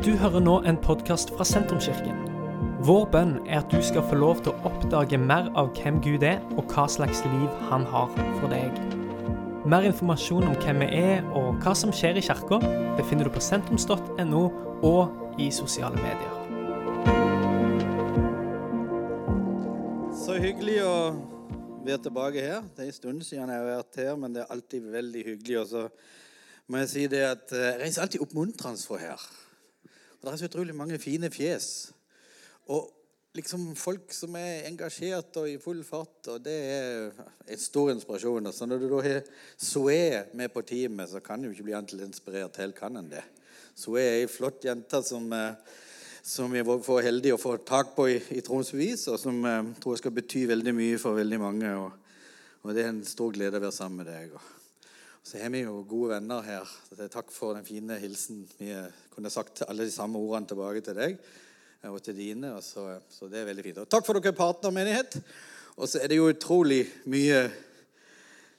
Du hører nå en podkast fra Sentrumskirken. Vår bønn er at du skal få lov til å oppdage mer av hvem Gud er, og hva slags liv han har for deg. Mer informasjon om hvem vi er og hva som skjer i kirka, befinner du på sentrums.no og i sosiale medier. Så hyggelig å være tilbake her. Det er en stund siden jeg har vært her, men det er alltid veldig hyggelig. Og så må jeg si det at eh, jeg reiser alltid oppmuntrende fra her. Og Det er så utrolig mange fine fjes. Og liksom folk som er engasjert og i full fart, og det er en stor inspirasjon. Så når du da har Zoé med på teamet, så kan du ikke bli annet inspirert helt, kan en det? Zoé er ei flott jente som, eh, som jeg var for heldig å få tak på i, i Troms Bevis, og som jeg eh, tror skal bety veldig mye for veldig mange. Og, og det er en stor glede å være sammen med deg. Og, så har vi jo gode venner her. Takk for den fine hilsen. Vi kunne sagt alle de samme ordene tilbake til deg og til dine. Og så, så, det er veldig fint. Og takk for dere partnermenighet. Og så er det jo utrolig mye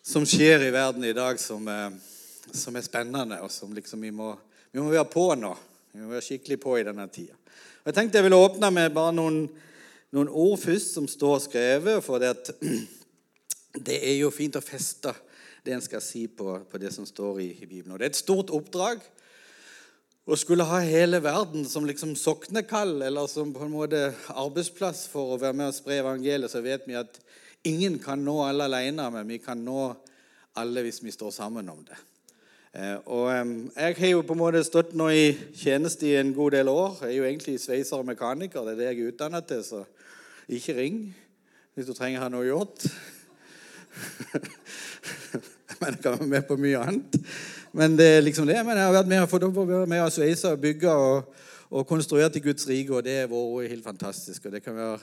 som skjer i verden i dag som, som er spennende, og som liksom vi må, vi må være på nå. Vi må være skikkelig på i denne tida. Og Jeg tenkte jeg ville åpne med bare noen, noen ord først som står skrevet. For det, at, det er jo fint å feste det en skal si på, på det som står i, i, Bibelen. Og Det er et stort oppdrag å skulle ha hele verden som liksom soknekall eller som på en måte arbeidsplass for å være med og spre evangeliet. Så vet vi at ingen kan nå alle alene, men vi kan nå alle hvis vi står sammen om det. Eh, og Jeg har jo på en måte stått nå i tjeneste i en god del år. Jeg er jo egentlig sveiser og mekaniker. Det er det jeg er utdannet til, så ikke ring hvis du trenger å ha noe gjort. Men jeg kan være med på mye annet. Men det er liksom det. Men jeg har vært med, fått være med og sveise og bygge og, og konstruere til Guds rike, og det har vært helt fantastisk. Og det kan være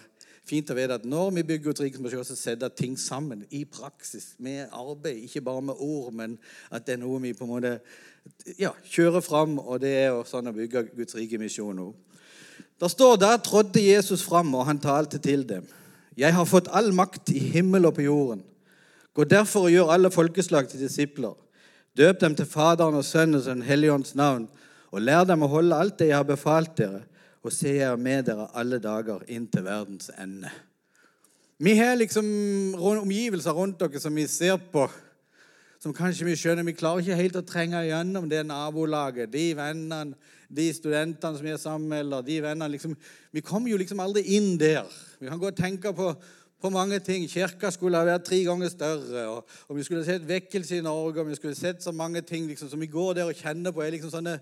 fint å vite at når vi bygger Guds rike, så må vi også sette ting sammen i praksis, med arbeid. Ikke bare med ord, men at det er noe vi på en måte ja, kjører fram, og det er sånn å bygge Guds rike misjon òg. Der står da trådte Jesus fram, og han talte til dem. Jeg har fått all makt i himmel og på jorden. Gå derfor og gjør alle folkeslag til disipler. Døp dem til Faderen og Sønnen og Den hellige ånds navn, og lær dem å holde alt det jeg har befalt dere, og se jeg er med dere alle dager inn til verdens ende. Vi har liksom omgivelser rundt dere som vi ser på, som kanskje vi skjønner Vi klarer ikke helt å trenge gjennom det nabolaget, de vennene, de studentene som vi er sammen med, eller de vennene liksom, Vi kommer jo liksom aldri inn der. Vi kan og tenke på på mange ting. Kirka skulle ha vært tre ganger større. Og, og vi skulle sett vekkelse i Norge, og vi skulle sett så mange ting liksom, som vi går der og kjenner på. er liksom sånne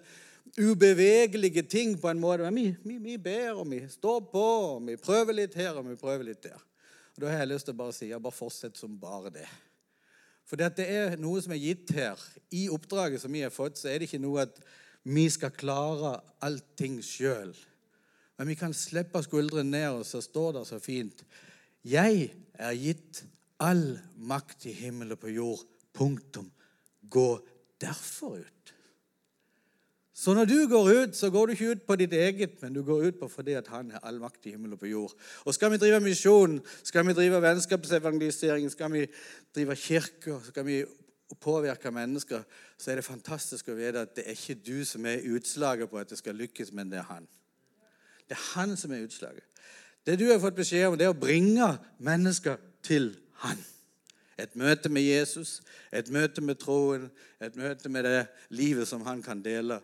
ubevegelige ting på en måte. Men vi, vi, vi, ber, og vi står på, og vi prøver litt her, og vi prøver litt der. Og Da har jeg lyst til å bare si ja, bare fortsett som bare det. For det er noe som er gitt her. I oppdraget som vi har fått, så er det ikke noe at vi skal klare allting sjøl. Men vi kan slippe skuldrene ned, og så står det så fint 'Jeg er gitt all makt i himmel og på jord.' Punktum. Gå derfor ut. Så når du går ut, så går du ikke ut på ditt eget, men du går ut på fordi at han har all makt i himmel og på jord. Og skal vi drive misjon, skal vi drive vennskapsevangelisering, skal vi drive kirke, skal vi påvirke mennesker, så er det fantastisk å vite at det er ikke du som er utslaget på at det skal lykkes, men det er han. Det er han som er utslaget. Det du har fått beskjed om, det er å bringe mennesker til Han. Et møte med Jesus, et møte med troen, et møte med det livet som han kan dele.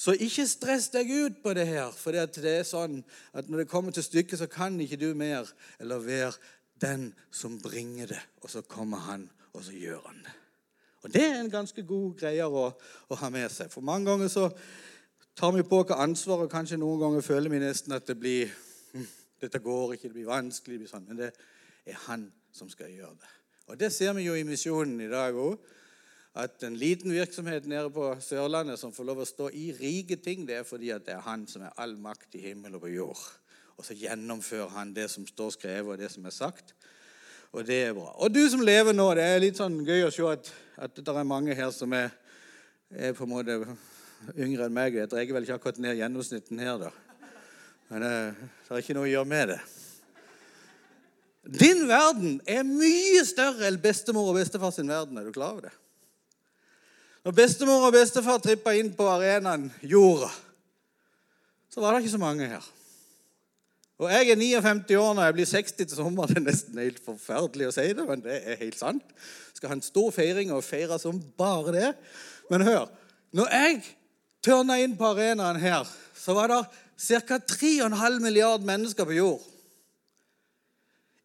Så ikke stress deg ut på det her, for det er sånn at når det kommer til stykket, så kan ikke du mer eller være den som bringer det. Og så kommer han, og så gjør han det. Og Det er en ganske god greie å, å ha med seg. For mange ganger så tar vi på oss ansvar, og kanskje noen ganger føler vi nesten at det blir dette går ikke, det blir vanskelig. Det blir sånn. Men det er han som skal gjøre det. Og Det ser vi jo i misjonen i dag òg. At en liten virksomhet nede på Sørlandet som får lov å stå i rike ting, det er fordi at det er han som er all makt i himmel og på jord. Og så gjennomfører han det som står skrevet, og det som er sagt. Og det er bra. Og du som lever nå, det er litt sånn gøy å se at, at det er mange her som er, er på en måte yngre enn meg. Jeg dreier vel ikke akkurat ned gjennomsnitten her, da. Men eh, det er ikke noe å gjøre med det. Din verden er mye større enn bestemor og bestefar sin verden. Er du klar over det? Når bestemor og bestefar trippa inn på arenaen jorda, så var det ikke så mange her. Og jeg er 59 år når jeg blir 60 til sommer. Det er nesten helt forferdelig å si det, men det er helt sant. Skal ha en stor feiring og feire som bare det. Men hør. Når jeg tørna inn på arenaen her, så var det ca. 3,5 milliard mennesker på jord.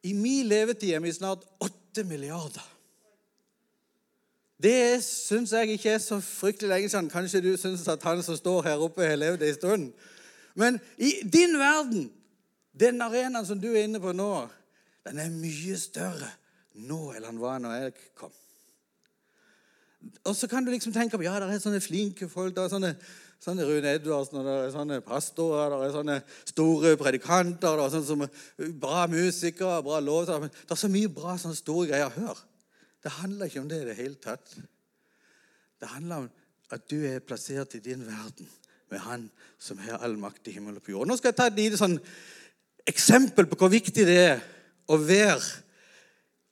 I min levetid er vi snart 8 milliarder. Det syns jeg ikke er så fryktelig lenge siden. Kanskje du syns at han som står her oppe, har levd en stund. Men i din verden, den arenaen som du er inne på nå, den er mye større nå enn den var når jeg kom. Og så kan du liksom tenke på ja, det er sånne flinke folk. det er sånne, sånne Rune Edvardsen, og det er sånne pastorer, det er sånne store predikanter, det er sånne som bra musikere, bra låter. Det er så mye bra sånne store greier. Hør. Det handler ikke om det i det hele tatt. Det handler om at du er plassert i din verden med Han som har all makt i himmel og på jord. Nå skal jeg ta et lite sånn eksempel på hvor viktig det er å være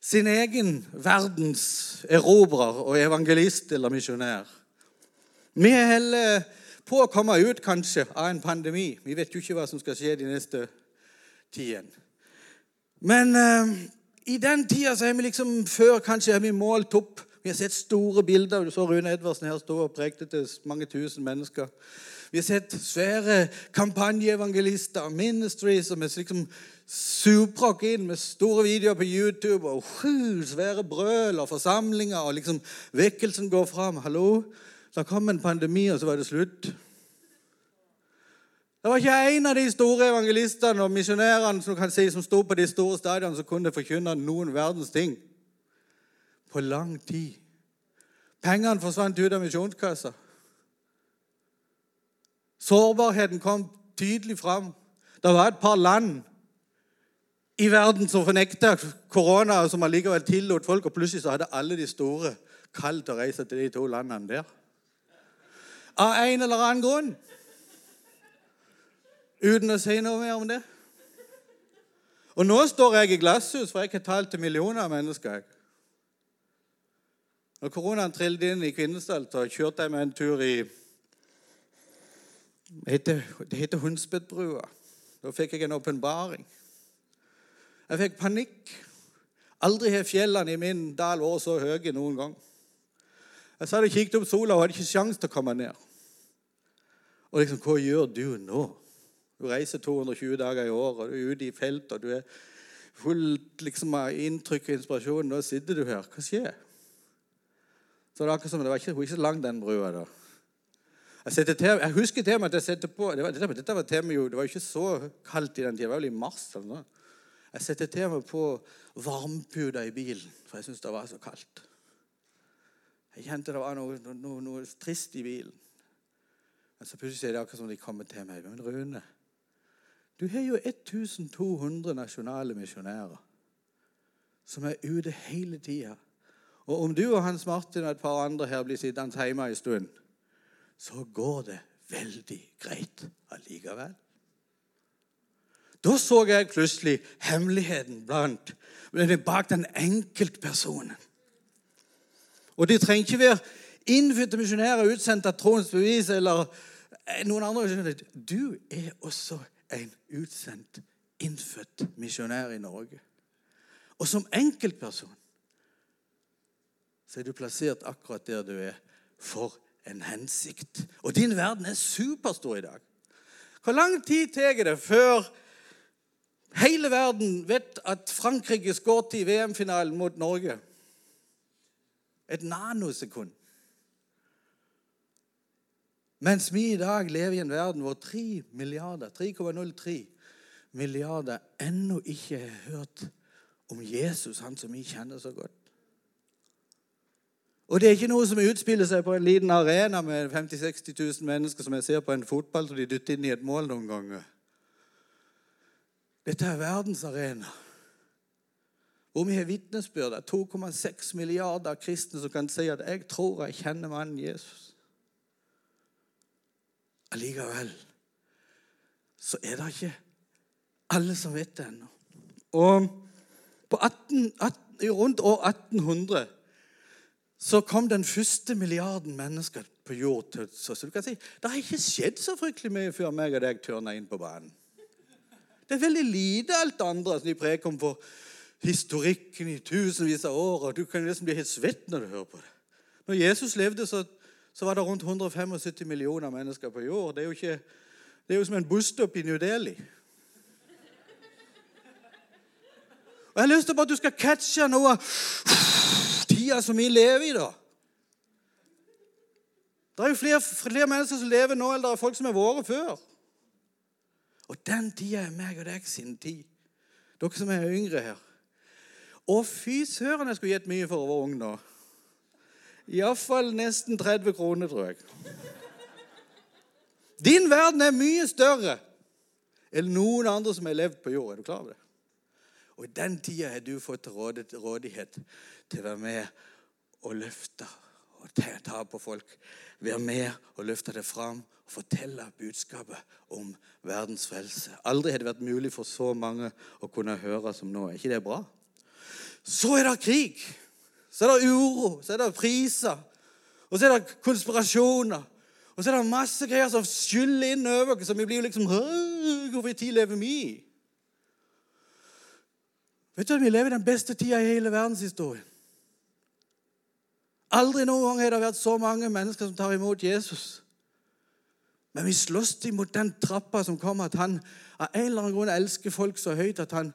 sin egen verdens erobrer og evangelist eller misjonær. Vi holder på å komme ut kanskje av en pandemi. Vi vet jo ikke hva som skal skje de neste tiden. Men eh, i den tida så har vi liksom før kanskje har vi målt opp. Vi har sett store bilder. Du så Rune Edvardsen her stå og prekte til mange tusen mennesker. Vi har sett svære kampanjeevangelister, ministries, som er liksom suprakk inn med store videoer på YouTube. og sju Svære brøl og forsamlinger, og liksom vekkelsen går fram. Hallo? Da kom en pandemi, og så var det slutt. Det var ikke en av de store evangelistene og misjonærene som kan si, som sto på de store stadionene, som kunne forkynne noen verdens ting på lang tid. Pengene forsvant ut av misjonskassa. Sårbarheten kom tydelig fram. Det var et par land i verden som fornekta korona, og som allikevel tillot folk, og plutselig så hadde alle de store kalt å reise til de to landene der. Av en eller annen grunn uten å si noe mer om det. Og nå står jeg i glasshus, for jeg har talt til millioner av mennesker. Når koronaen trillet inn i Kvinesdal, så kjørte jeg med en tur i Det heter Hundsbedbrua. Da fikk jeg en åpenbaring. Jeg fikk panikk. Aldri har fjellene i min dal vært så høye noen gang. Jeg satt og kikket opp sola og hadde ikke sjanse til å komme ned. Og liksom, hva gjør du nå? Du reiser 220 dager i året, og du er ute i felt, og du er full liksom, av inntrykk og inspirasjon. Nå sitter du her. Hva skjer? Så det, er akkurat som, det var ikke, ikke så lang, den brua. da. Jeg, til, jeg, husker til meg at jeg satte på det var, dette, dette var til jo, det var ikke så kaldt i den tida. Det var vel i mars. eller noe. Jeg satte til meg på varmeputa i bilen, for jeg syntes det var så kaldt. Jeg kjente det var noe, noe, noe trist i bilen. Men så plutselig er det akkurat som de kommer til meg. Men Rune, du har jo 1200 nasjonale misjonærer som er ute hele tida. Og om du og Hans Martin og et par andre her blir sittende hjemme en stund, så går det veldig greit allikevel. Da så jeg plutselig hemmeligheten blant, bak den enkeltpersonen. Og de trenger ikke være innfødte misjonærer utsendt av troens bevis eller noen andre. Du er også en utsendt, innfødt misjonær i Norge. Og som enkeltperson så er du plassert akkurat der du er, for en hensikt. Og din verden er superstor i dag. Hvor lang tid tar det før hele verden vet at Frankrike skåret i VM-finalen mot Norge? Et nanosekund. Mens vi i dag lever i en verden hvor 3 milliarder, 3,03 milliarder ennå ikke har hørt om Jesus, han som vi kjenner så godt. Og det er ikke noe som utspiller seg på en liten arena med 50 000-60 000 mennesker som jeg ser på en fotball som de dytter inn i et mål noen ganger. Dette er verdens Hvor vi har er 2,6 milliarder kristne som kan si at 'jeg tror jeg kjenner mannen Jesus' allikevel så er det ikke alle som vet det ennå. Og på 18, 18, rundt år 1800 så kom den første milliarden mennesker på jord. Så, så du kan si, Det har ikke skjedd så fryktelig mye før meg og deg tørna inn på banen. Det er veldig lite alt det andre som de preker om for historikken i tusenvis av år. og Du kan nesten bli helt svett når du hører på det. Når Jesus levde, så, så var det rundt 175 millioner mennesker på jord. Det er jo, ikke, det er jo som en busstopp i New Delhi. Og Jeg har lyst til at du skal catche noe av tida som vi lever i. da. Det er jo flere, flere mennesker som lever nå, eller det er folk som har vært før. Og den tida er meg og deg sin tid. Dere som er yngre her. Og fy søren, jeg skulle gitt mye for å være ung nå. Iallfall nesten 30 kroner, tror jeg. Din verden er mye større enn noen andre som har levd på jord. Er du klar over det? Og i den tida har du fått rådighet til å være med og løfte og ta på folk. Være med og løfte det fram og fortelle budskapet om verdens frelse. Aldri har det vært mulig for så mange å kunne høre som nå. Er ikke det bra? Så er det krig. Så er det uro. Så er det priser. Og så er det konspirasjoner. Og så er det masse greier som skyller inn over oss. Så vi blir liksom Hvorfor tid lever vi i? Vet du at Vi lever i den beste tida i hele verdenshistorien. Aldri noen gang har det vært så mange mennesker som tar imot Jesus. Men vi slåss imot den trappa som kommer, at han av en eller annen grunn elsker folk så høyt at han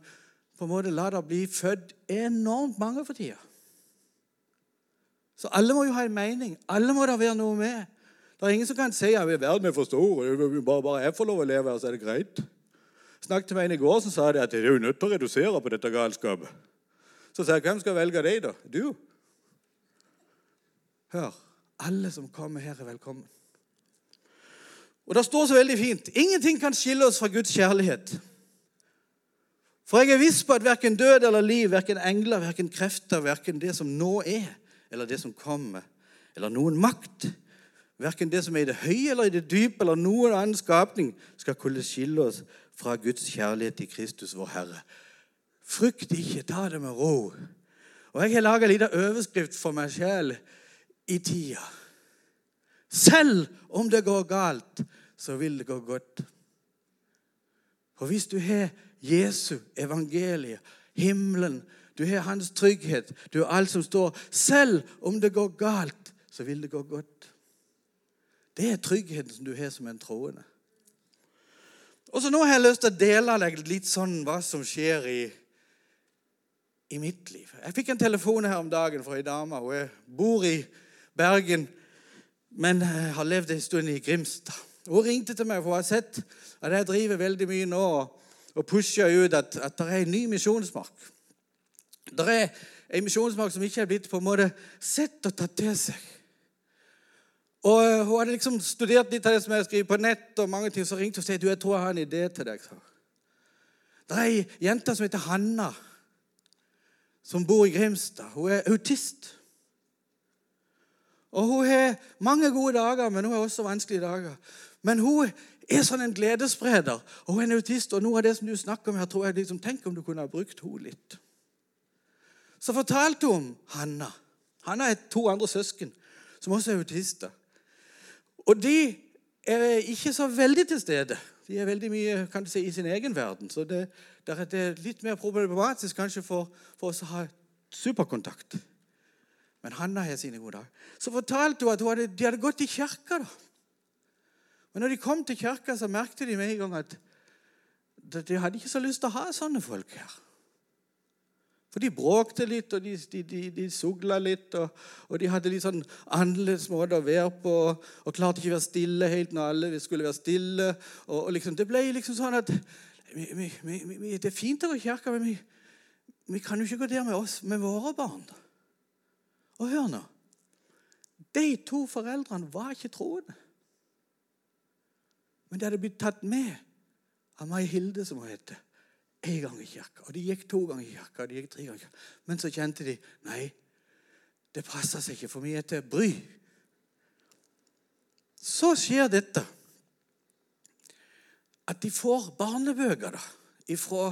på en måte la det bli født enormt mange for tida. Så alle må jo ha en mening. Alle må da være noe med. Det er ingen som kan si at verden er for stor. Bare, bare jeg får lov å leve her, så er det greit. Jeg snakket med en i går som sa det at det er jo nødt til å redusere på dette galskapet. Så sa jeg, hvem skal velge deg, da? Du? Hør. Alle som kommer her, er velkommen. Og Det står så veldig fint ingenting kan skille oss fra Guds kjærlighet. For jeg er viss på at verken død eller liv, verken engler, verken krefter, verken det som nå er, eller det som kommer, eller noen makt, verken det som er i det høye eller i det dype, eller noen annen skapning, skal kunne skille oss fra Guds kjærlighet til Kristus, vår Herre. Frykt ikke, ta det med ro. Og Jeg har laga en liten overskrift for meg sjøl i tida. Selv om det går galt, så vil det gå godt. For hvis du har Jesu evangeliet, himmelen, du har hans trygghet, du har alt som står Selv om det går galt, så vil det gå godt. Det er tryggheten som du har som en troende. Og så Nå har jeg lyst til å dele deg litt sånn hva som skjer i, i mitt liv. Jeg fikk en telefon her om dagen fra ei dame. Hun bor i Bergen, men har levd en stund i Grimstad. Hun ringte til meg, for hun har sett at jeg driver veldig mye nå og pusher ut at, at det er en ny misjonsmark. Det er en misjonsmark som ikke er blitt på en måte sett og tatt til seg. Og eh, Hun hadde liksom studert litt av det som jeg skriver på nett, og mange ting, så ringte hun og sa du, jeg tror jeg har en idé til deg. Det er ei jente som heter Hanna, som bor i Grimstad. Hun er autist. Og Hun har mange gode dager, men hun har også vanskelige dager. Men hun er sånn en gledesspreder. Og hun er en autist, og noe av det som du snakker om her, tror jeg liksom, Tenk om du kunne ha brukt henne litt. Så fortalte hun Hanna. Hanna er to andre søsken som også er autister. Og de er ikke så veldig til stede. De er veldig mye kan du si, i sin egen verden. Så det, det er litt mer problematisk kanskje for, for oss å ha superkontakt. Men Hanna har sine gode dager. Så fortalte hun at hun hadde, de hadde gått i kirka. da. Men når de kom til kirka, så merket de med en gang at de hadde ikke så lyst til å ha sånne folk her. For de bråkte litt, og de, de, de, de sugla litt, og, og, de hadde litt sånn annerledes måte å være på, og klarte ikke å være stille helt når alle skulle være stille. Og, og liksom, Det ble liksom sånn at vi, vi, vi, Det er fint å gå i kirka, men vi, kan jo ikke gå der med oss, med våre barn. Og hør nå. De to foreldrene var ikke troende. Men det hadde blitt tatt med av Mai Hilde, som hun heter, én gang i kirka. Og de gikk to ganger i kirka, og de gikk tre ganger. Men så kjente de nei, det passer seg ikke, for mye til bry. Så skjer dette at de får barnebøker da, ifra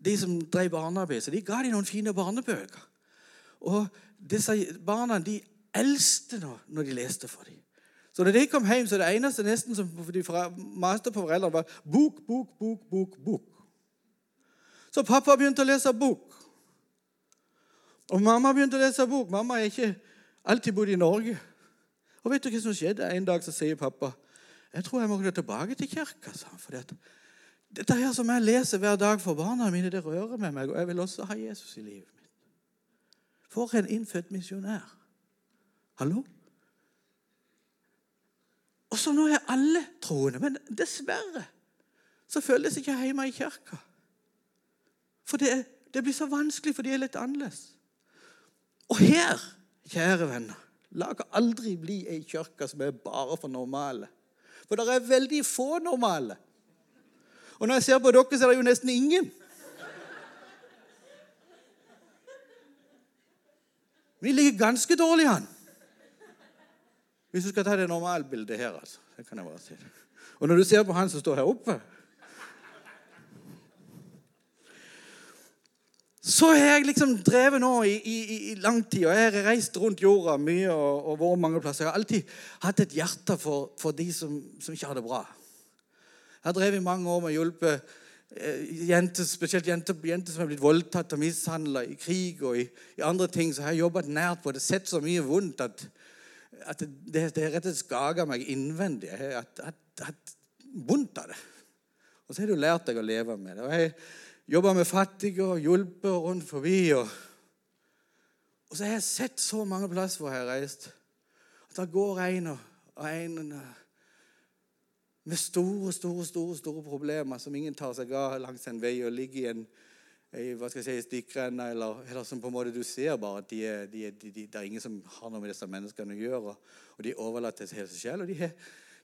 de som drev barnearbeid. Så de ga de noen fine barnebøker. Og disse barna de eldste nå når de leste for dem. Så da de kom hjem, så det eneste nesten som de maste på foreldrene, var bok, bok, bok, bok, bok. Så pappa begynte å lese bok. Og mamma begynte å lese bok. Mamma har ikke alltid bodd i Norge. Og vet du hva som skjedde? En dag så sier pappa jeg tror jeg må gå tilbake til kirka. For dette her som jeg leser hver dag for barna mine, det rører med meg. Og jeg vil også ha Jesus i livet mitt. For en innfødt misjonær. Hallo? Og så nå er alle troende. Men dessverre så føles ikke hjemme i kirka. For det, det blir så vanskelig, for de er litt annerledes. Og her, kjære venner, la dere aldri bli ei kirke som er bare for normale. For det er veldig få normale. Og når jeg ser på dere, så er det jo nesten ingen. Vi ligger ganske dårlig an. Hvis du skal ta det normalbildet her, altså. Det kan jeg bare si. Og når du ser på han som står her oppe Så har jeg liksom drevet nå i, i, i, lang tid, og jeg har reist rundt jorda mye og, og vært mange plasser. Jeg har alltid hatt et hjerte for, for de som, som, ikke har det bra. Jeg har drevet i mange år med å hjelpe eh, jenter, spesielt jenter, jenter, som har blitt voldtatt og mishandla i krig og i, i, andre ting. Så jeg har jobbet nært på det, sett så mye vondt at, at det, det rett og slett skaga meg innvendig. Jeg har hatt vondt av det. Og så har du lært deg å leve med det. Og jeg jobba med fattige og hjulpet rundt forbi. Og, og, så har jeg sett så mange plasser hvor jeg har reist, at det går en og, og en med store, store, store store problemer som ingen tar seg av langs en vei og ligger i en hva skal jeg si, stykkrenna, eller, eller, som på en måte du ser bare at de er, de er, de, det er ingen som har noe med disse menneskene å gjøre. Og de er overlatt til seg selv. Og de har,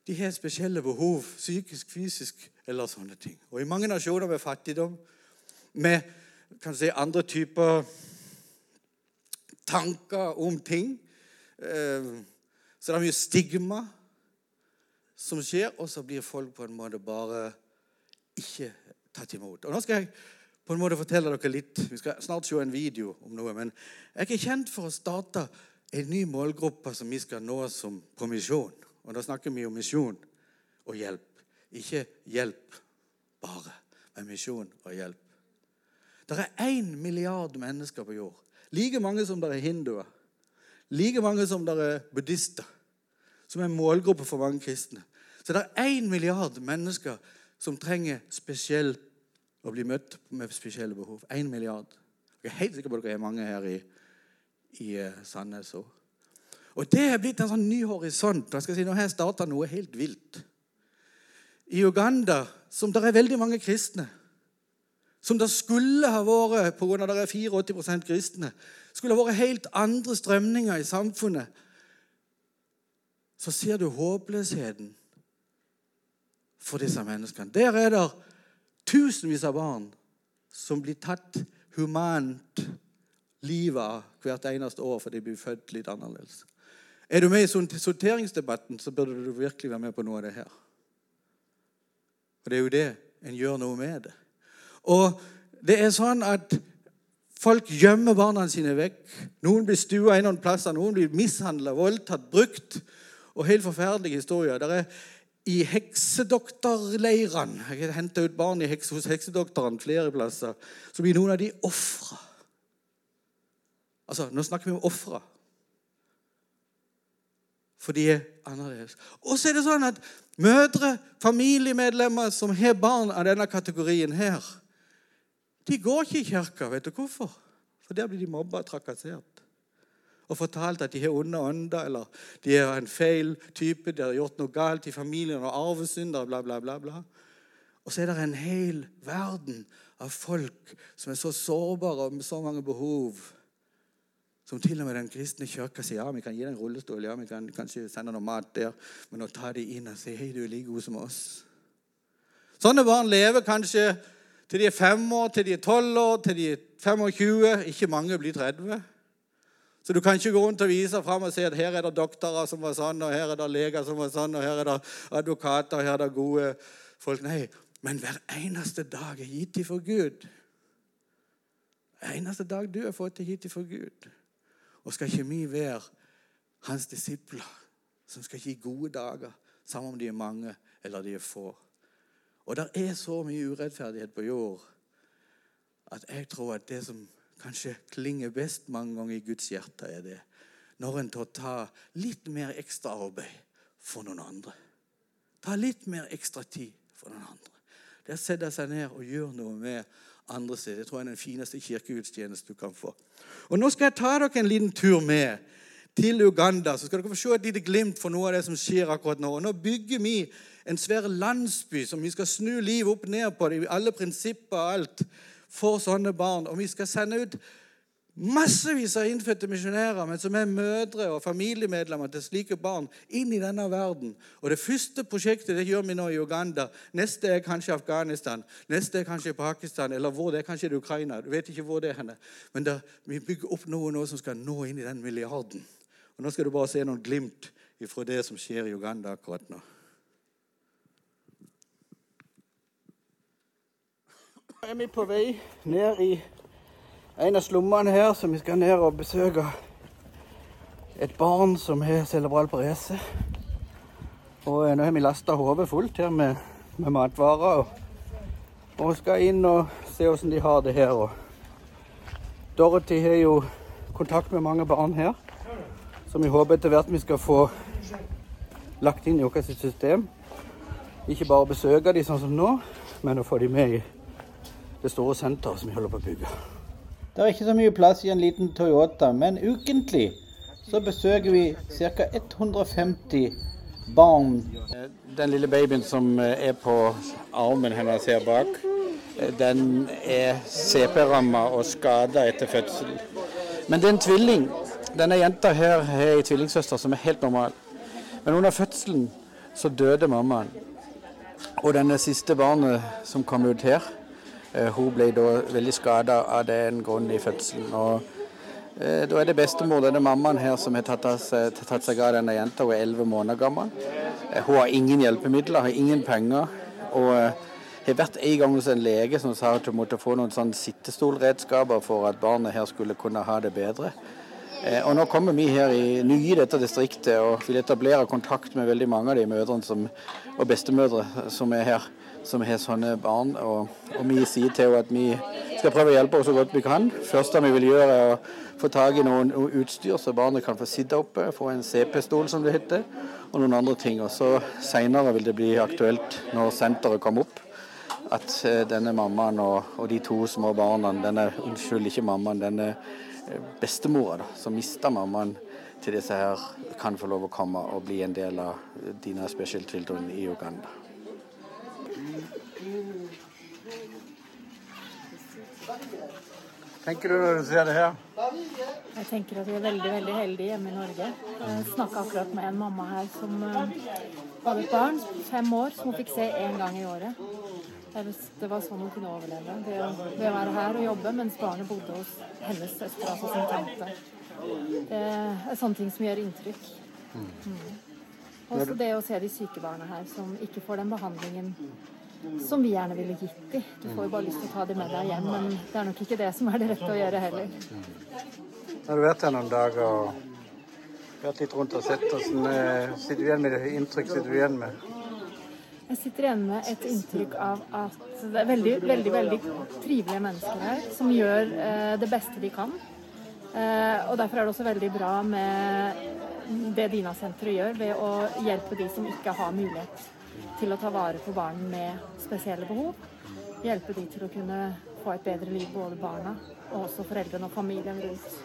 de har spesielle behov, psykisk, fysisk eller sånne ting. Og i mange nasjoner med fattigdom med kan du si, andre typer tanker om ting. Eh, så det er mye stigma som skjer, og så blir folk på en måte bare ikke tatt imot. Og Nå skal jeg på en måte fortelle dere litt. Vi skal snart se en video om noe. Men jeg er kjent for å starte en ny målgruppe som vi skal nå som på misjon. Og da snakker vi om misjon og hjelp. Ikke hjelp bare, men misjon og hjelp. Det er én milliard mennesker på jord. Like mange som det er hinduer. Like mange som det er buddhister. Som er målgruppe for mange kristne. Så det er én milliard mennesker som trenger spesiell å bli møtt med spesielle behov. Én milliard. Jeg er helt sikker på at dere er mange her i, i uh, Sandnes òg. Og det er blitt en sånn ny horisont. Jeg skal si, Nå har jeg starta noe helt vilt. I Uganda, som det er veldig mange kristne som det skulle ha vært pga. at det er 84% kristne, skulle ha vært helt andre strømninger i samfunnet, så ser du håpløsheten for disse menneskene. Der er det tusenvis av barn som blir tatt humant livet av hvert eneste år fordi de blir født litt annerledes. Er du med i sorteringsdebatten, så burde du virkelig være med på noe av det her. Og det er jo det en gjør noe med det. Og det er sånn at folk gjemmer barna sine vekk. Noen blir stua noen plasser, noen blir mishandla, voldtatt, brukt. Og helt forferdelige historier. Der er i heksedoktorleirene Jeg har henta ut barn heks, hos heksedoktoren flere plasser. Så blir noen av de ofra. Altså, nå snakker vi om ofra. For de er annerledes. Og så er det sånn at mødre, familiemedlemmer som har barn av denne kategorien her, de går ikke i kirka. Vet du hvorfor? For der blir de mobba og trakassert. Og fortalt at de har onde ånder, eller de er en feil type, de har gjort noe galt i familien, og arvesynder, bla, bla, bla. bla. Og så er det en hel verden av folk som er så sårbare og med så mange behov, som til og med den kristne kirka sier ja, vi kan gi deg en rullestol, ja, vi kan kanskje sende noe mat der, men å ta dem inn og si hei, du er like god som oss. Sånne barn lever kanskje til de er fem år, til de er tolv år, til de er 25. Ikke mange blir 30. Så du kan ikke gå rundt og vise fram og si at her er det doktorer som var sånn, og her er det leger som var sånn, og her er det advokater, og her er det gode folk. Nei, men hver eneste dag er gitt til for Gud. Hver eneste dag du har fått til gitt til for Gud. Og skal ikke vi være hans disipler, som skal gi gode dager, samme om de er mange eller de er få. Og det er så mye urettferdighet på jord at jeg tror at det som kanskje klinger best mange ganger i Guds hjerte, er det når en tar ta litt mer ekstra arbeid for noen andre. Ta litt mer ekstra tid for noen andre. Det å sette seg ned og gjøre noe med andre sitt. Det tror jeg er den fineste kirkegudstjeneste du kan få. Og Nå skal jeg ta dere en liten tur med til Uganda. Så skal dere få se et lite glimt for noe av det som skjer akkurat nå. Og Nå bygger vi en svær landsby som vi skal snu livet opp ned på. Alle prinsipper og alt for sånne barn. Og vi skal sende ut massevis av innfødte misjonærer, men som er mødre og familiemedlemmer til slike barn, inn i denne verden. Og Det første prosjektet det gjør vi nå i Uganda. Neste er kanskje Afghanistan. Neste er kanskje Pakistan, eller hvor det er kanskje det Ukraina. Du vet ikke hvor det er henne. Men der, vi bygger opp noe nå som skal nå inn i den milliarden. Og Nå skal du bare se noen glimt fra det som skjer i Uganda akkurat nå. Er vi på vei ned i en av slummene her, så vi skal ned og besøke et barn som har cerebral parese. Og nå har vi lasta hodet fullt her med, med matvarer. Og, og, skal inn og se hvordan de har det her. Og Dorothy har jo kontakt med mange barn her, som vi håper etter hvert vi skal få lagt inn i vårt system. Ikke bare besøke de sånn som nå, men å få de med i det store senteret som vi holder på å bygge. Det er ikke så mye plass i en liten Toyota, men ukentlig så besøker vi ca. 150 barn. Den lille babyen som er på armen hennes her bak, den er CP-ramma og skada etter fødsel. Men det er en tvilling. Denne jenta her har ei tvillingsøster som er helt normal. Men under fødselen så døde mammaen. Og denne siste barnet som kom ut her, hun ble da veldig skada av den grunnen i fødselen. og eh, Da er det bestemor, denne mammaen her, som har tatt, seg av denne jenta. Hun er elleve måneder gammel. Eh, hun har ingen hjelpemidler, har ingen penger. og har vært en gang hos en lege som sa at hun måtte få noen sånn sittestolredskaper for at barnet her skulle kunne ha det bedre. Og Nå kommer vi her i nye dette distriktet og vil etablere kontakt med veldig mange av de mødrene som, og bestemødre som er her som har sånne barn. Og, og vi sier til henne at vi skal prøve å hjelpe henne så godt vi kan. første vi vil gjøre, er å få tak i noen utstyr så barnet kan få sitte oppe, få en CP-stol som det heter, og noen andre ting. Og så Senere vil det bli aktuelt, når senteret kommer opp, at eh, denne mammaen og, og de to små barna, denne, unnskyld, ikke mammaen, denne eh, bestemora da, som mista mammaen til disse her, kan få lov å komme og bli en del av Dina Special Children i Uganda. Tenker du når du ser det her? Jeg tenker at vi er veldig veldig heldige hjemme i Norge. Jeg snakka akkurat med en mamma her som uh, hadde et barn, fem år, som hun fikk se én gang i året. Det var sånn hun kunne overleve. Det å, det å være her og jobbe mens barnet bodde hos hennes søster, altså sin tante. Det er sånne ting som gjør inntrykk. Mm. Også det å se de syke barna her som ikke får den behandlingen som vi gjerne ville gitt dem. Du får jo bare lyst til å ta dem med deg hjem, men det er nok ikke det som er det rette å gjøre heller. Nå har du vært her noen dager og vært litt rundt og sett. Hvordan eh, sitter du igjen med det inntrykk sitter du igjen med? Jeg sitter igjen med et inntrykk av at det er veldig, veldig, veldig trivelige mennesker her som gjør eh, det beste de kan. Eh, og derfor er det også veldig bra med det Dina-senteret gjør ved å hjelpe de som ikke har mulighet til å ta vare på barn med spesielle behov. Hjelpe de til å kunne få et bedre liv, både barna og også foreldrene og familien rundt.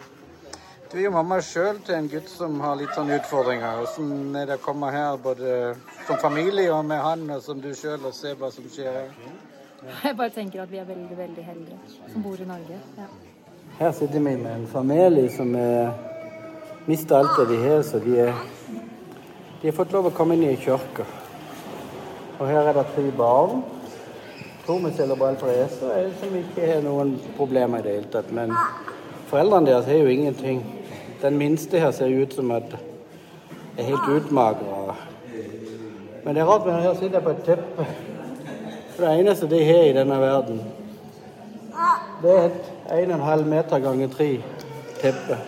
Du er jo mamma sjøl til en gutt som har litt sånne utfordringer. Hvordan er det å komme her både som familie og med han, og som du sjøl, og se hva som skjer her? Jeg bare tenker at vi er veldig, veldig heldige som bor i Norge. Ja. Her sitter vi med en familie som mister alt det de har, så de, er, de har fått lov å komme inn i kirka. Og her er det tre barn. To med cerebral parese som ikke har noen problemer i det hele tatt. Men foreldrene deres har jo ingenting. Den minste her ser ut som at er helt utmagra. Men det er rart, men her sitter jeg på et teppe. For det eneste de har i denne verden, det er et 1,5 meter ganger 3 teppe.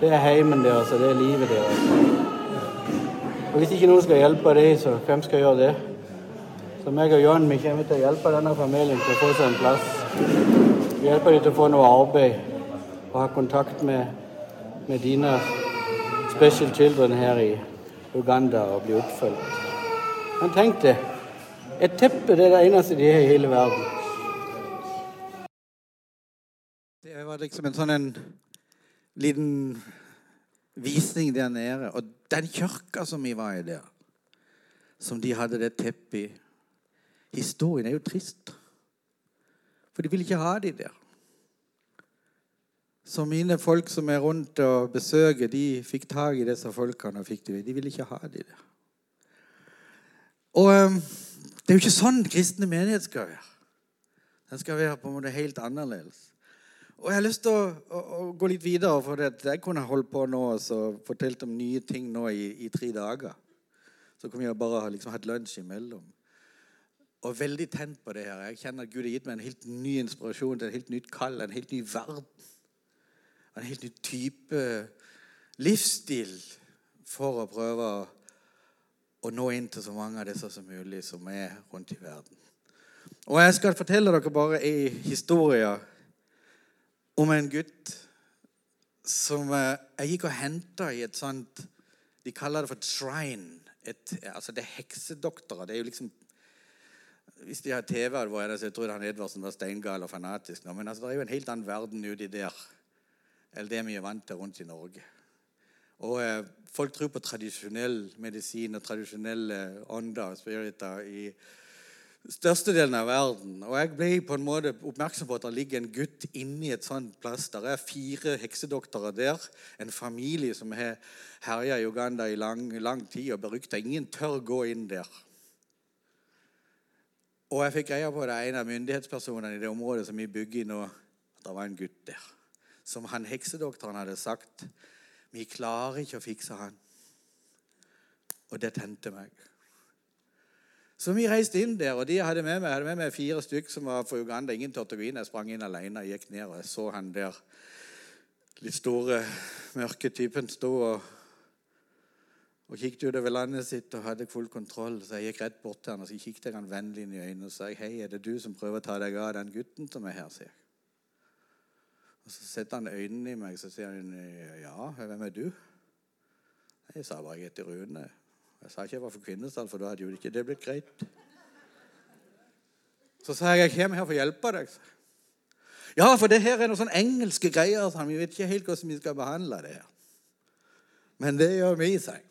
Det er heimen deres, og det er livet deres. Og Hvis ikke noen skal hjelpe deg, så hvem skal gjøre det? Så meg og Jan vi kommer til å hjelpe denne familien til å få seg en plass. Vi hjelper dem til å få noe arbeid og ha kontakt med, med dine special children her i Uganda og bli oppfølgt. Men tenk det. Et teppe det er det eneste de har i hele verden. Det var liksom en sånn en liten visning der nede. Og den kirka som vi var i der, som de hadde det teppet i Historien er jo trist. For de vil ikke ha de der. Så mine folk som er rundt og besøker, de fikk tak i disse folkene. og fikk De De ville ikke ha de der. Og um, det er jo ikke sånn kristne menighet skal være. Den skal være på en måte helt annerledes. Og Jeg har lyst til å, å, å gå litt videre, for det, jeg kunne holdt på nå og fortalt om nye ting nå i, i tre dager. Så kunne jeg bare liksom hatt lunsj imellom. Og veldig tent på det her. Jeg kjenner at Gud har gitt meg en helt ny inspirasjon til en helt nytt kall, en helt ny verden. En helt ny type livsstil for å prøve å nå inn til så mange av disse som mulig som er rundt i verden. Og jeg skal fortelle dere bare en historie om en gutt som eh, jeg gikk og henta i et sånt De kaller det for shrine. Et, altså det er heksedoktorer. Det er jo liksom Hvis de har TV, var det, så jeg tror han Edvardsen var steingal og fanatisk. Men altså, det er jo en helt annen verden uti der enn det vi er vant til rundt i Norge. Og eh, Folk tror på tradisjonell medisin og tradisjonelle ånder og spiriter i størstedelen av verden. Og jeg ble på en måte oppmerksom på at det ligger en gutt inni et sånt plass. Der er fire heksedoktorer der. En familie som har herja i Uganda i lang, lang tid og berykta. Ingen tør gå inn der. Og jeg fikk greie på det en av myndighetspersonene i det området som vi bygger i nå, at det var en gutt der. Som han heksedoktoren hadde sagt Vi klarer ikke å fikse han. Og det tente meg. Så vi reiste inn der, og de hadde med meg, hadde med meg fire stykker som var fra Uganda. Ingen turte å gå inn. Jeg sprang inn alene og gikk ned, og jeg så han der litt store, mørke typen stå og, og kikket utover landet sitt og hadde full kontroll. Så jeg gikk rett bort til han og så kikket jeg han vennlig inn i øynene og sa hei, er det du som prøver å ta deg av den gutten som er her? sier jeg. Og Så setter han øynene i meg så sier han, ja, hvem er du? Jeg sa bare jeg heter Rune. Jeg sa ikke jeg var for Kvinesdal, for da hadde jo ikke det blitt greit. Så sa jeg jeg kommer her for å hjelpe deg. Ja, for det her er noen sånne engelske greier. Så vi vet ikke helt hvordan vi skal behandle det her. Men det gjør vi, sa jeg.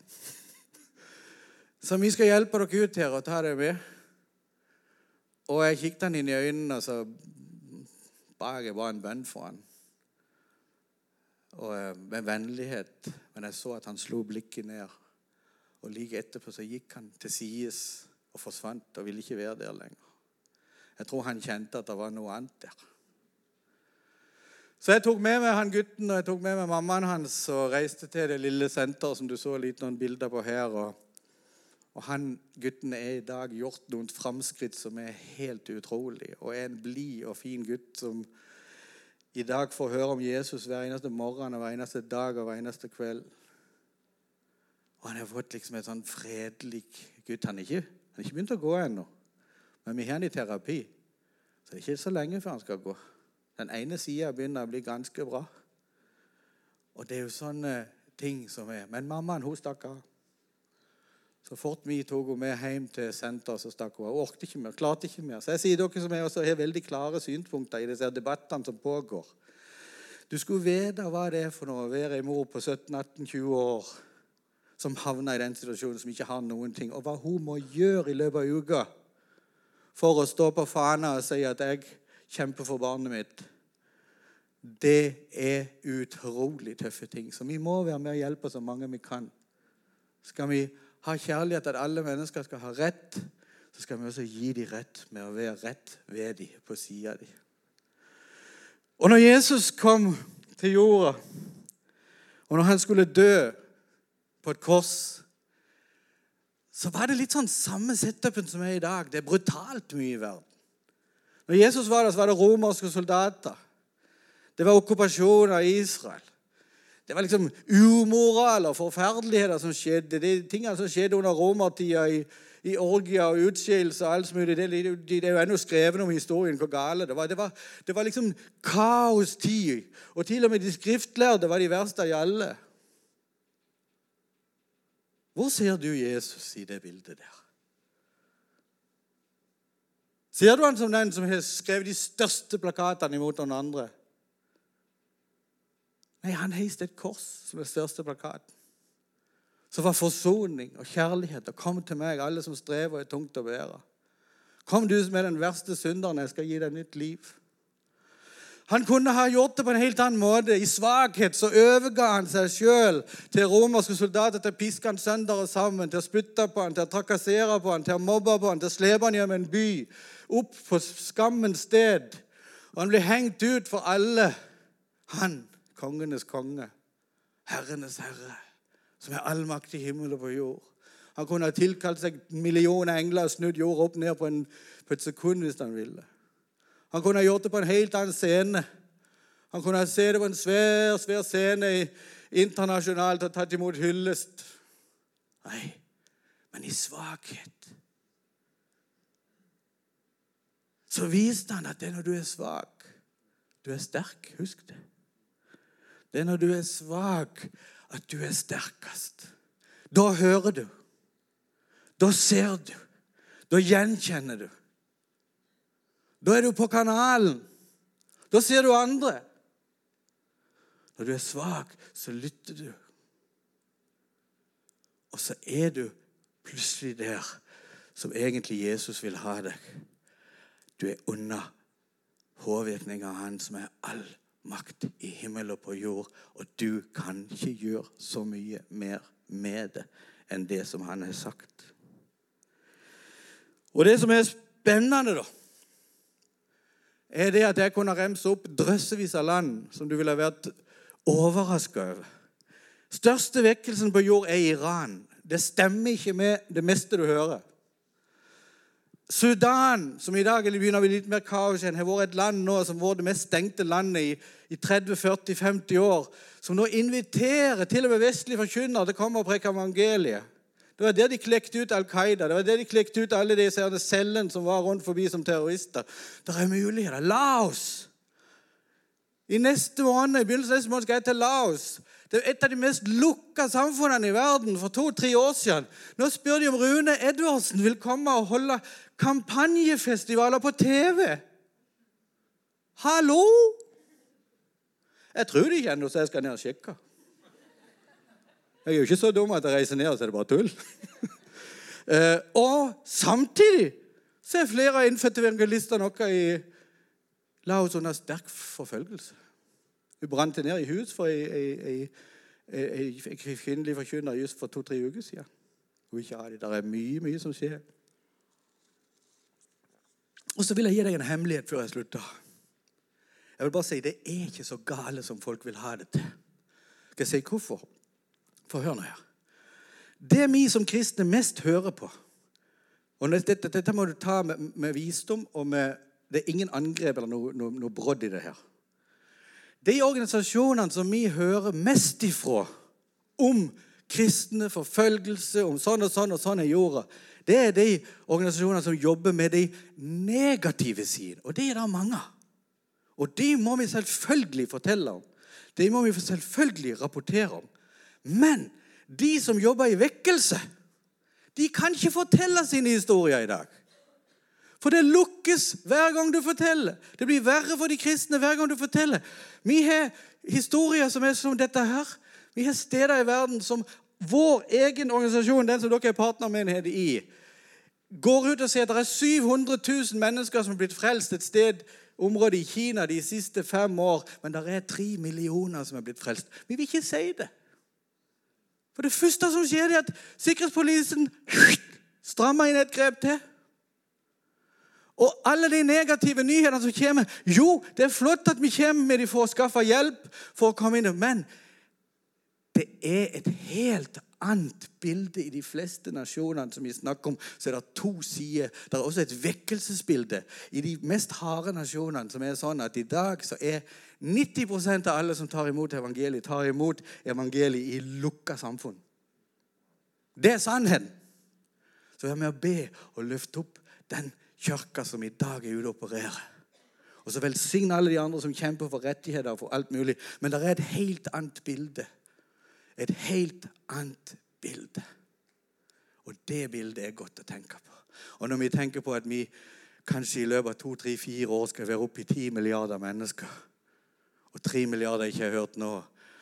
Så vi skal hjelpe dere ut her og ta det med. Og jeg kikket han inn i øynene, og så ba jeg bare en bønn for han. Og eh, med vennlighet. Men jeg så at han slo blikket ned. Og like etterpå så gikk han til sides og forsvant og ville ikke være der lenger. Jeg tror han kjente at det var noe annet der. Så jeg tok med meg han gutten og jeg tok med meg mammaen hans og reiste til det lille senteret som du så litt noen bilder på her. Og, og han gutten er i dag gjort noen framskritt som er helt utrolig. Og er en blid og fin gutt som i dag får høre om Jesus hver eneste morgen og hver eneste dag og hver eneste kveld. Og han har fått liksom et sånn fredelig gutt. Han er ikke, han er ikke begynt å gå ennå, men vi har han i terapi. Så det er ikke så lenge før han skal gå. Den ene sida begynner å bli ganske bra. Og det er jo sånne ting som er Men mammaen hun stakk av. Så fort vi tok henne med hjem til senteret, så stakk hun av. Orket ikke mer, klarte ikke mer. Så jeg sier dere som er også har veldig klare synspunkter i disse debattene som pågår. Du skulle vite hva det er for noe å være en mor på 17-18-20 år som havner i den situasjonen, som ikke har noen ting. Og hva hun må gjøre i løpet av uka for å stå på fana og si at 'jeg kjemper for barnet mitt', det er utrolig tøffe ting. Så vi må være med og hjelpe så mange vi kan. Skal vi ha kjærlighet at alle mennesker skal ha rett, så skal vi også gi dem rett med å være rett ved dem, på sida av dem. Og når Jesus kom til jorda, og når han skulle dø på et kors, så var det litt sånn samme setupen som er i dag. Det er brutalt mye i verden. Når Jesus var der, så var det romerske soldater. Det var okkupasjon av Israel. Det var liksom umoral og forferdeligheter som skjedde. De tingene som skjedde under romertida i, i Orgia og utskillelse og alt mulig. Det, det, det, er jo ennå skrevet om historien hvor gale det var. Det var, det var liksom kaostid. Og til og med de skriftlærde var de verste av alle. Hvor ser du Jesus i det bildet der? Ser du han som den som har skrevet de største plakatene imot noen andre? Nei, han heiste et kors som den største plakaten. Så var forsoning og kjærlighet. Og kom til meg, alle som strever og er tungt å bære. Kom du som er den verste synderen, jeg skal gi deg nytt liv. Han kunne ha gjort det på en helt annen måte. I svakhet så overga han seg sjøl til romerske soldater til å piske han sønder og sammen, til å spytte på han, til å trakassere på han, til å mobbe på han, til å slepe han gjennom en by, opp på skammens sted. Og han ble hengt ut for alle. Han kongenes konge, herrenes herre, som er allmakt i himmel og på jord. Han kunne ha tilkalt seg millioner engler og snudd jord opp ned på, en, på et sekund hvis han ville. Han kunne ha gjort det på en helt annen scene. Han kunne ha sett det på en svær, svær scene internasjonalt og tatt imot hyllest. Nei, men i svakhet. Så viste han at det er når du er svak, du er sterk. Husk det. Det er når du er svak, at du er sterkest. Da hører du. Da ser du. Da gjenkjenner du. Da er du på kanalen. Da ser du andre. Når du er svak, så lytter du. Og så er du plutselig der som egentlig Jesus vil ha deg. Du er under påvirkninga av Han som er all makt i himmel og på jord, og du kan ikke gjøre så mye mer med det enn det som han har sagt. Og det som er spennende, da, er det at jeg kunne remse opp drøssevis av land som du ville vært overraska over. Største vekkelsen på jord er Iran. Det stemmer ikke med det meste du hører. Sudan, som i dag begynner å bli litt mer kaos igjen, har vært et land nå som var det mest stengte landet i, i 30-40-50 år. Som nå inviterer til og med vestlige forkynnere til å komme og preke evangeliet. Det var der de klekte ut Al Qaida, det var der de klekte ut alle de cellene som var rundt forbi som terrorister. Det er muligheter. Laos! I neste måned, i begynnelsen av neste måned skal jeg til Laos. Det er et av de mest lukka samfunnene i verden for to-tre år siden. Nå spør de om Rune Edvardsen vil komme og holde kampanjefestivaler på TV. Hallo! Jeg tror de kjenner så jeg skal ned og sjekke. Jeg er jo ikke så dum at jeg reiser ned, så er det bare tull. uh, og samtidig så er flere av innfødte evangelister noe i Laos under sterk forfølgelse. Hun brant ned i hus for ei, kvinnelig forkynner just for to-tre uker siden. Hun ikke har det. Det er mye, mye som skjer. Og så vil jeg gi deg en hemmelighet før jeg slutter. Jeg vil bare si Det er ikke så gale som folk vil ha det til. Skal jeg si hvorfor? For hør nå her. Det vi som kristne mest hører på og dette, dette må du ta med, med, visdom og med Det er ingen angrep eller noe, noe, noe brodd i det her. De organisasjonene som vi hører mest ifra om kristne, forfølgelse, om sånn og sånn og sånn i jorda, det er de organisasjonene som jobber med de negative sidene. Og det er det mange av. Og de må vi selvfølgelig fortelle om. De må vi selvfølgelig rapportere om. Men de som jobber i vekkelse, de kan ikke fortelle sine historier i dag. For det lukkes hver gang du forteller. Det blir verre for de kristne hver gang du forteller. Vi har historier som er som dette her. Vi har steder i verden som vår egen organisasjon, den som dere er partnermenighet i, går ut og sier at det er 700 000 mennesker som har blitt frelst et sted område i Kina de siste fem år, men det er tre millioner som er blitt frelst. Vi vil ikke si det. For Det første som skjer, er at sikkerhetspolisen strammer inn et grep til. Og alle de negative nyhetene som kommer Jo, det er flott at vi kommer med de for å skaffe hjelp for å komme inn. Men det er et helt annet bilde i de fleste nasjonene som vi snakker om. Så er det to sider. Det er også et vekkelsesbilde i de mest harde nasjonene. som er sånn at I dag så er 90% av alle som tar imot evangeliet, tar imot evangeliet i lukka samfunn. Det er sannheten. Så vær med å be og løfte opp den kirka som i dag er ute og opererer. Og så velsigne alle de andre som kjemper for rettigheter og for alt mulig. Men det er et helt annet bilde. Et helt annet bilde. Og det bildet er godt å tenke på. Og når vi tenker på at vi kanskje i løpet av to, tre, fire år skal være oppe i ti milliarder mennesker, og tre milliarder ikke har hørt nå,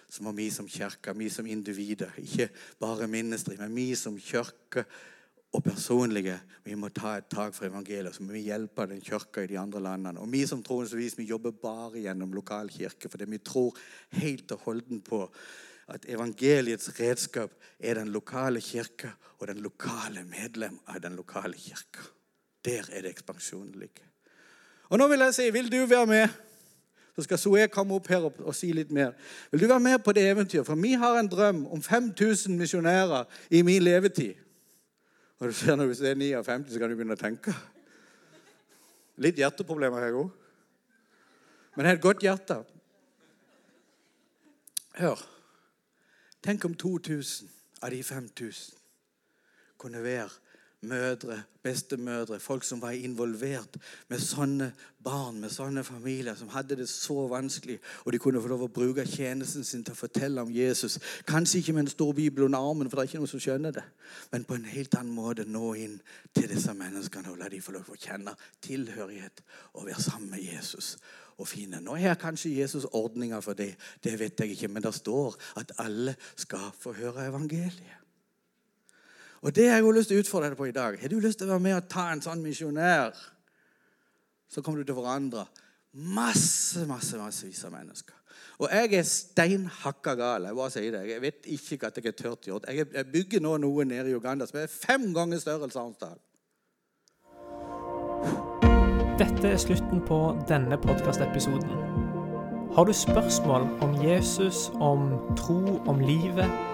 så må vi som kirke, vi som individer, ikke bare ministeri, men vi som kirke og personlige. Vi må ta et tak for evangeliet, så vi hjelpe den kirka i de andre landene. Og vi som troensbevis, vi jobber bare gjennom lokalkirke, fordi vi tror helt og holdent på at evangeliets redskap er den lokale kirka og den lokale medlem av den lokale kirka. Der er det ekspansjonen ligger. Og nå vil jeg si, vil du være med? Så skal Zoe komme opp her og, og, si litt mer. Vil du være med på det eventyret? For vi har en drøm om 5000 misjonærer i min levetid. Og du ser når du er 59, så kan du begynne å tenke. Litt hjerteproblemer har jeg òg. Men jeg har et godt hjerte. Hør. Tenk om 2000 av de 5000 kunne være mødre, bestemødre, folk som var involvert med sånne barn, med sånne familier som hadde det så vanskelig, og de kunne få lov å bruke tjenesten sin til å fortelle om Jesus. Kanskje ikke med en stor bibel under armen, for det er ikke noen som skjønner det, men på en helt annen måte nå inn til disse menneskene og la de få lov å kjenne tilhørighet og være sammen med Jesus. Og finne. Nå er kanskje Jesus ordninger for det, det vet jeg ikke, men det står at alle skal få høre evangeliet. Og det har jeg jo lyst til å utfordre deg på i dag. Har du lyst til å være med og ta en sånn misjonær? Så kommer du til å forandre masse, masse, massevis av mennesker. Og jeg er steinhakka gal. Jeg bare sier det. Jeg vet ikke at jeg er tørt gjort. Jeg bygger nå noe nede i Uganda som er fem ganger større enn Sarnsdal. Dette er slutten på denne podkastepisoden. Har du spørsmål om Jesus, om tro, om livet?